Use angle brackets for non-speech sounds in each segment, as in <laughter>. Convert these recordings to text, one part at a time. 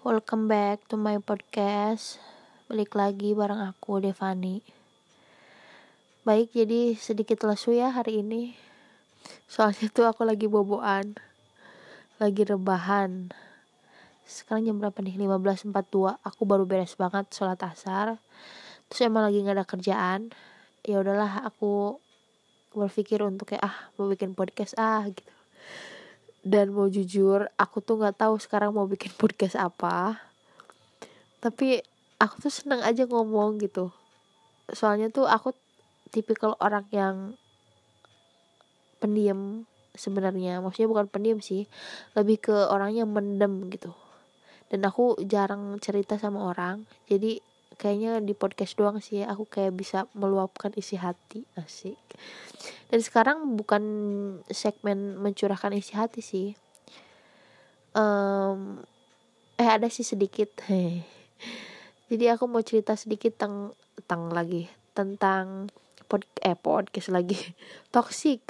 welcome back to my podcast. Balik lagi bareng aku, Devani. Baik, jadi sedikit lesu ya hari ini. Soalnya tuh aku lagi boboan. Lagi rebahan. Sekarang jam berapa nih? 15.42 Aku baru beres banget sholat asar. Terus emang lagi gak ada kerjaan. Ya udahlah aku berpikir untuk kayak ah mau bikin podcast ah gitu dan mau jujur aku tuh nggak tahu sekarang mau bikin podcast apa. Tapi aku tuh seneng aja ngomong gitu. Soalnya tuh aku tipikal orang yang pendiam sebenarnya. Maksudnya bukan pendiam sih lebih ke orang yang mendem gitu. Dan aku jarang cerita sama orang jadi kayaknya di podcast doang sih aku kayak bisa meluapkan isi hati. Asik. Dan sekarang bukan segmen mencurahkan isi hati sih. Um, eh ada sih sedikit. <laughs> Jadi aku mau cerita sedikit tentang tentang lagi. Tentang pod eh podcast lagi. <laughs> Toxic.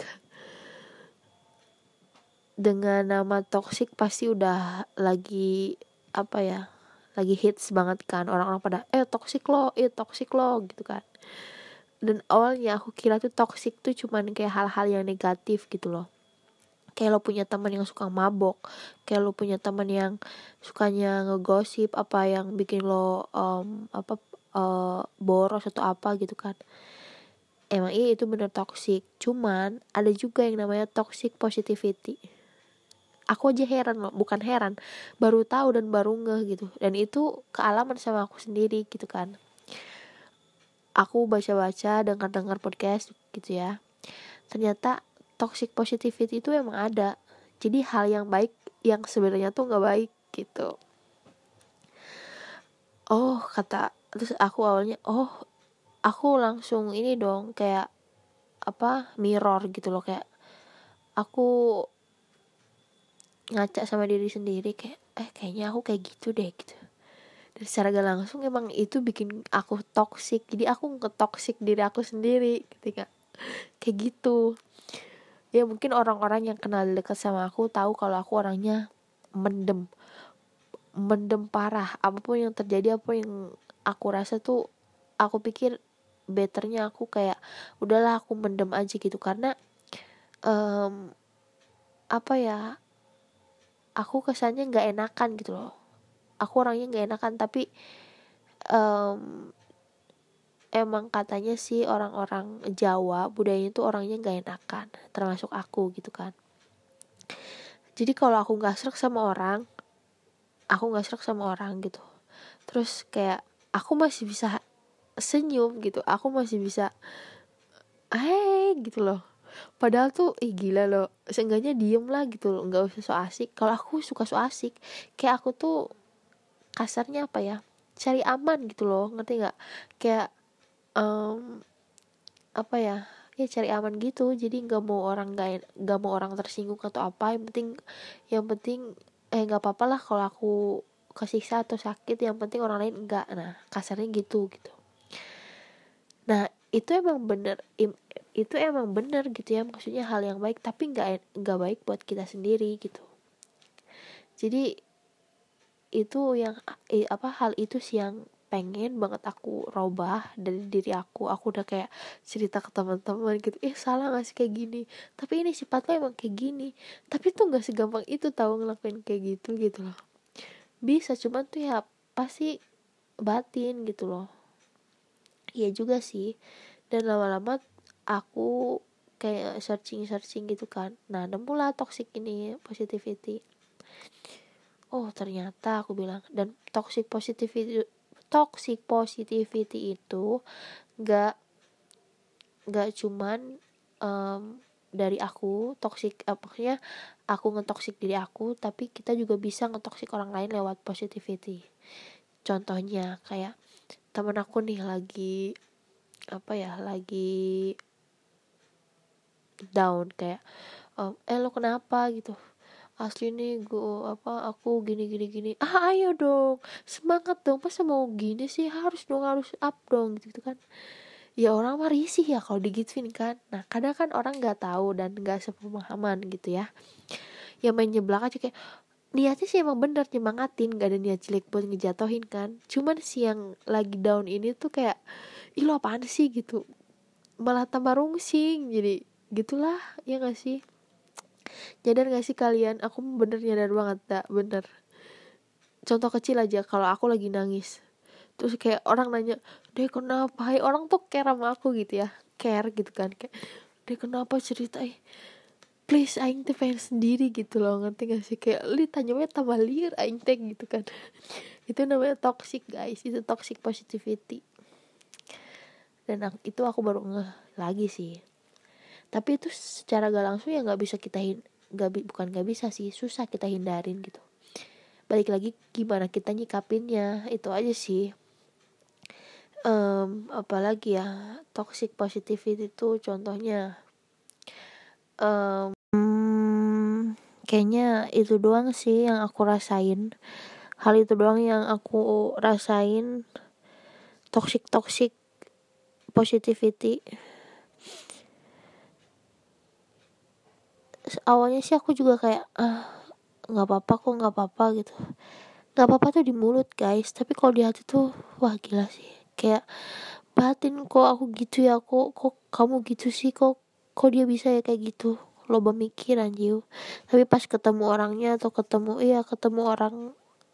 Dengan nama toxic pasti udah lagi apa ya lagi hits banget kan. Orang-orang pada eh toxic lo eh toxic lo gitu kan. Dan awalnya aku kira tuh toxic tuh cuman kayak hal-hal yang negatif gitu loh. Kayak lo punya teman yang suka mabok kayak lo punya teman yang sukanya ngegosip apa yang bikin lo um, apa uh, boros atau apa gitu kan. Emang iya itu bener toxic. Cuman ada juga yang namanya toxic positivity aku aja heran loh bukan heran baru tahu dan baru ngeh gitu. Dan itu kealaman sama aku sendiri gitu kan. Aku baca-baca dengar-dengar podcast gitu ya. Ternyata toxic positivity itu emang ada. Jadi hal yang baik yang sebenarnya tuh nggak baik gitu. Oh kata terus aku awalnya oh aku langsung ini dong kayak apa mirror gitu loh kayak aku ngaca sama diri sendiri kayak eh kayaknya aku kayak gitu deh gitu. Dan secara gak langsung emang itu bikin aku toxic. Jadi aku toxic diri aku sendiri ketika kayak gitu. Ya mungkin orang-orang yang kenal dekat sama aku tahu kalau aku orangnya mendem mendem parah. Apa pun yang terjadi apa yang aku rasa tuh aku pikir betternya aku kayak udahlah aku mendem aja gitu. Karena um, apa ya aku kesannya nggak enakan gitu loh. Aku orangnya nggak enakan tapi um, emang katanya sih orang-orang Jawa budayanya itu orangnya nggak enakan termasuk aku gitu kan. Jadi kalau aku nggak serak sama orang aku nggak serak sama orang gitu. Terus kayak aku masih bisa senyum gitu aku masih bisa eh gitu loh padahal tuh ih gila loh. Seenggaknya diem lah gitu loh. Nggak usah so asik. Kalau aku suka so asik. Kayak aku tuh kasarnya apa ya? Cari aman gitu loh. Ngerti nggak? Kayak um, apa ya? Ya cari aman gitu. Jadi nggak mau orang nggak nggak mau orang tersinggung atau apa. Yang penting yang penting eh nggak apa-apa lah kalau aku kesiksa atau sakit. Yang penting orang lain enggak nah kasarnya gitu gitu. Nah itu emang bener itu emang bener gitu ya maksudnya hal yang baik tapi nggak nggak baik buat kita sendiri gitu. Jadi itu yang apa hal itu sih yang pengen banget aku robah dari diri aku. Aku udah kayak cerita ke teman-teman gitu eh salah gak sih kayak gini? Tapi ini sifat lo emang kayak gini. Tapi tuh nggak segampang itu tahu ngelakuin kayak gitu gitu loh. Bisa cuman tuh ya pasti batin gitu loh. Iya juga sih. Dan lama-lama aku kayak searching searching gitu kan. Nah nemulah toxic ini positivity. Oh ternyata aku bilang dan toxic positivity toxic positivity itu gak gak cuman um, dari aku toxic uh, maksudnya aku ngetoxic diri aku tapi kita juga bisa ngetoxic orang lain lewat positivity. Contohnya kayak temen aku nih lagi apa ya lagi down kayak eh lo kenapa? gitu. Asli nih gue apa aku gini gini gini. Ah ayo dong semangat dong masa mau gini sih? Harus dong harus up dong gitu, -gitu kan. Ya orang mah risih ya kalau digituin kan. Nah kadang kan orang nggak tahu dan nggak sepemahaman gitu ya. Yang main nyeblak aja kayak niatnya sih emang bener nyemangatin gak ada niat jelek buat ngejatohin kan. Cuman si yang lagi down ini tuh kayak ih lo apaan sih? gitu. Malah tambah rungsing jadi gitulah ya gak sih? Nyadar gak sih kalian? Aku bener nyadar banget tak bener. Contoh kecil aja kalau aku lagi nangis. Terus kayak orang nanya deh kenapa? Hai orang tuh care sama aku gitu ya. Care gitu kan kayak deh kenapa cerita please aing teh pengen sendiri gitu loh. Ngerti gak sih? Kayak li tanya tambah liar aing teh gitu kan. <laughs> Itu namanya toxic guys. Itu toxic positivity. Dan itu aku baru ngeh lagi sih tapi itu secara gak langsung ya nggak bisa kita hin gak bukan nggak bisa sih susah kita hindarin gitu. Balik lagi gimana kita nyikapinnya itu aja sih. Um, apalagi ya toxic positivity itu contohnya. Um, kayaknya itu doang sih yang aku rasain. Hal itu doang yang aku rasain. Toxic toxic positivity awalnya sih aku juga kayak ah nggak apa-apa kok nggak apa-apa gitu. Nggak apa-apa tuh di mulut guys. Tapi kalau di hati tuh wah gila sih. Kayak batin kok aku gitu ya kok kok kamu gitu sih kok kok dia bisa ya kayak gitu? Lo mikir anjir tapi pas ketemu orangnya atau ketemu iya ketemu orang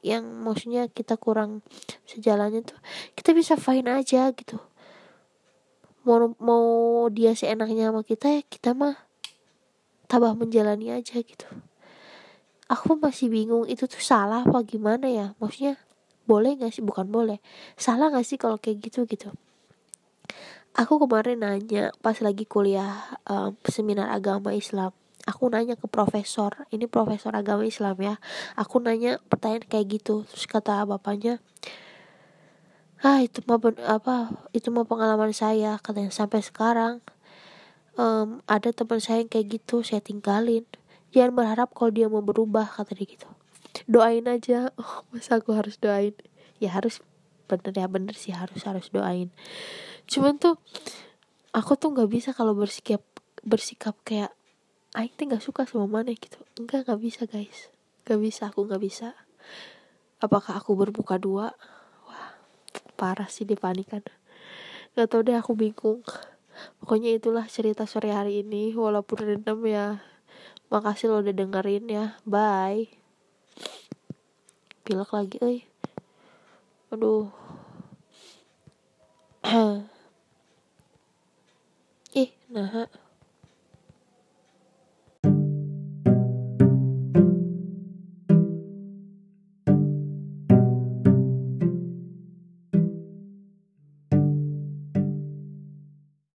yang maksudnya kita kurang sejalannya tuh kita bisa fine aja gitu. Mau mau dia seenaknya sama kita ya kita mah tabah menjalani aja gitu. Aku masih bingung itu tuh salah apa gimana ya. Maksudnya boleh gak sih? Bukan boleh. Salah gak sih kalau kayak gitu gitu? Aku kemarin nanya pas lagi kuliah um, seminar agama Islam. Aku nanya ke profesor. Ini profesor agama Islam ya. Aku nanya pertanyaan kayak gitu. Terus kata bapaknya ah itu mah apa itu mah pengalaman saya katanya. Sampai sekarang um, ada teman saya yang kayak gitu saya tinggalin. Jangan berharap kalau dia mau berubah kata dia gitu. Doain aja. <laughs> Oh masa aku harus doain? Ya harus bener ya bener sih harus harus doain. Cuman tuh aku tuh nggak bisa kalau bersikap bersikap kayak Aing tuh nggak suka sama mana gitu. Enggak nggak bisa guys. Nggak bisa aku nggak bisa. Apakah aku berbuka dua? Wah parah sih dipanikan. Nggak tau deh aku bingung pokoknya itulah cerita sore hari ini. Walaupun rendam ya. Makasih lo udah dengerin ya. Bye. Pilek lagi <clears throat> eh aduh. Ih nah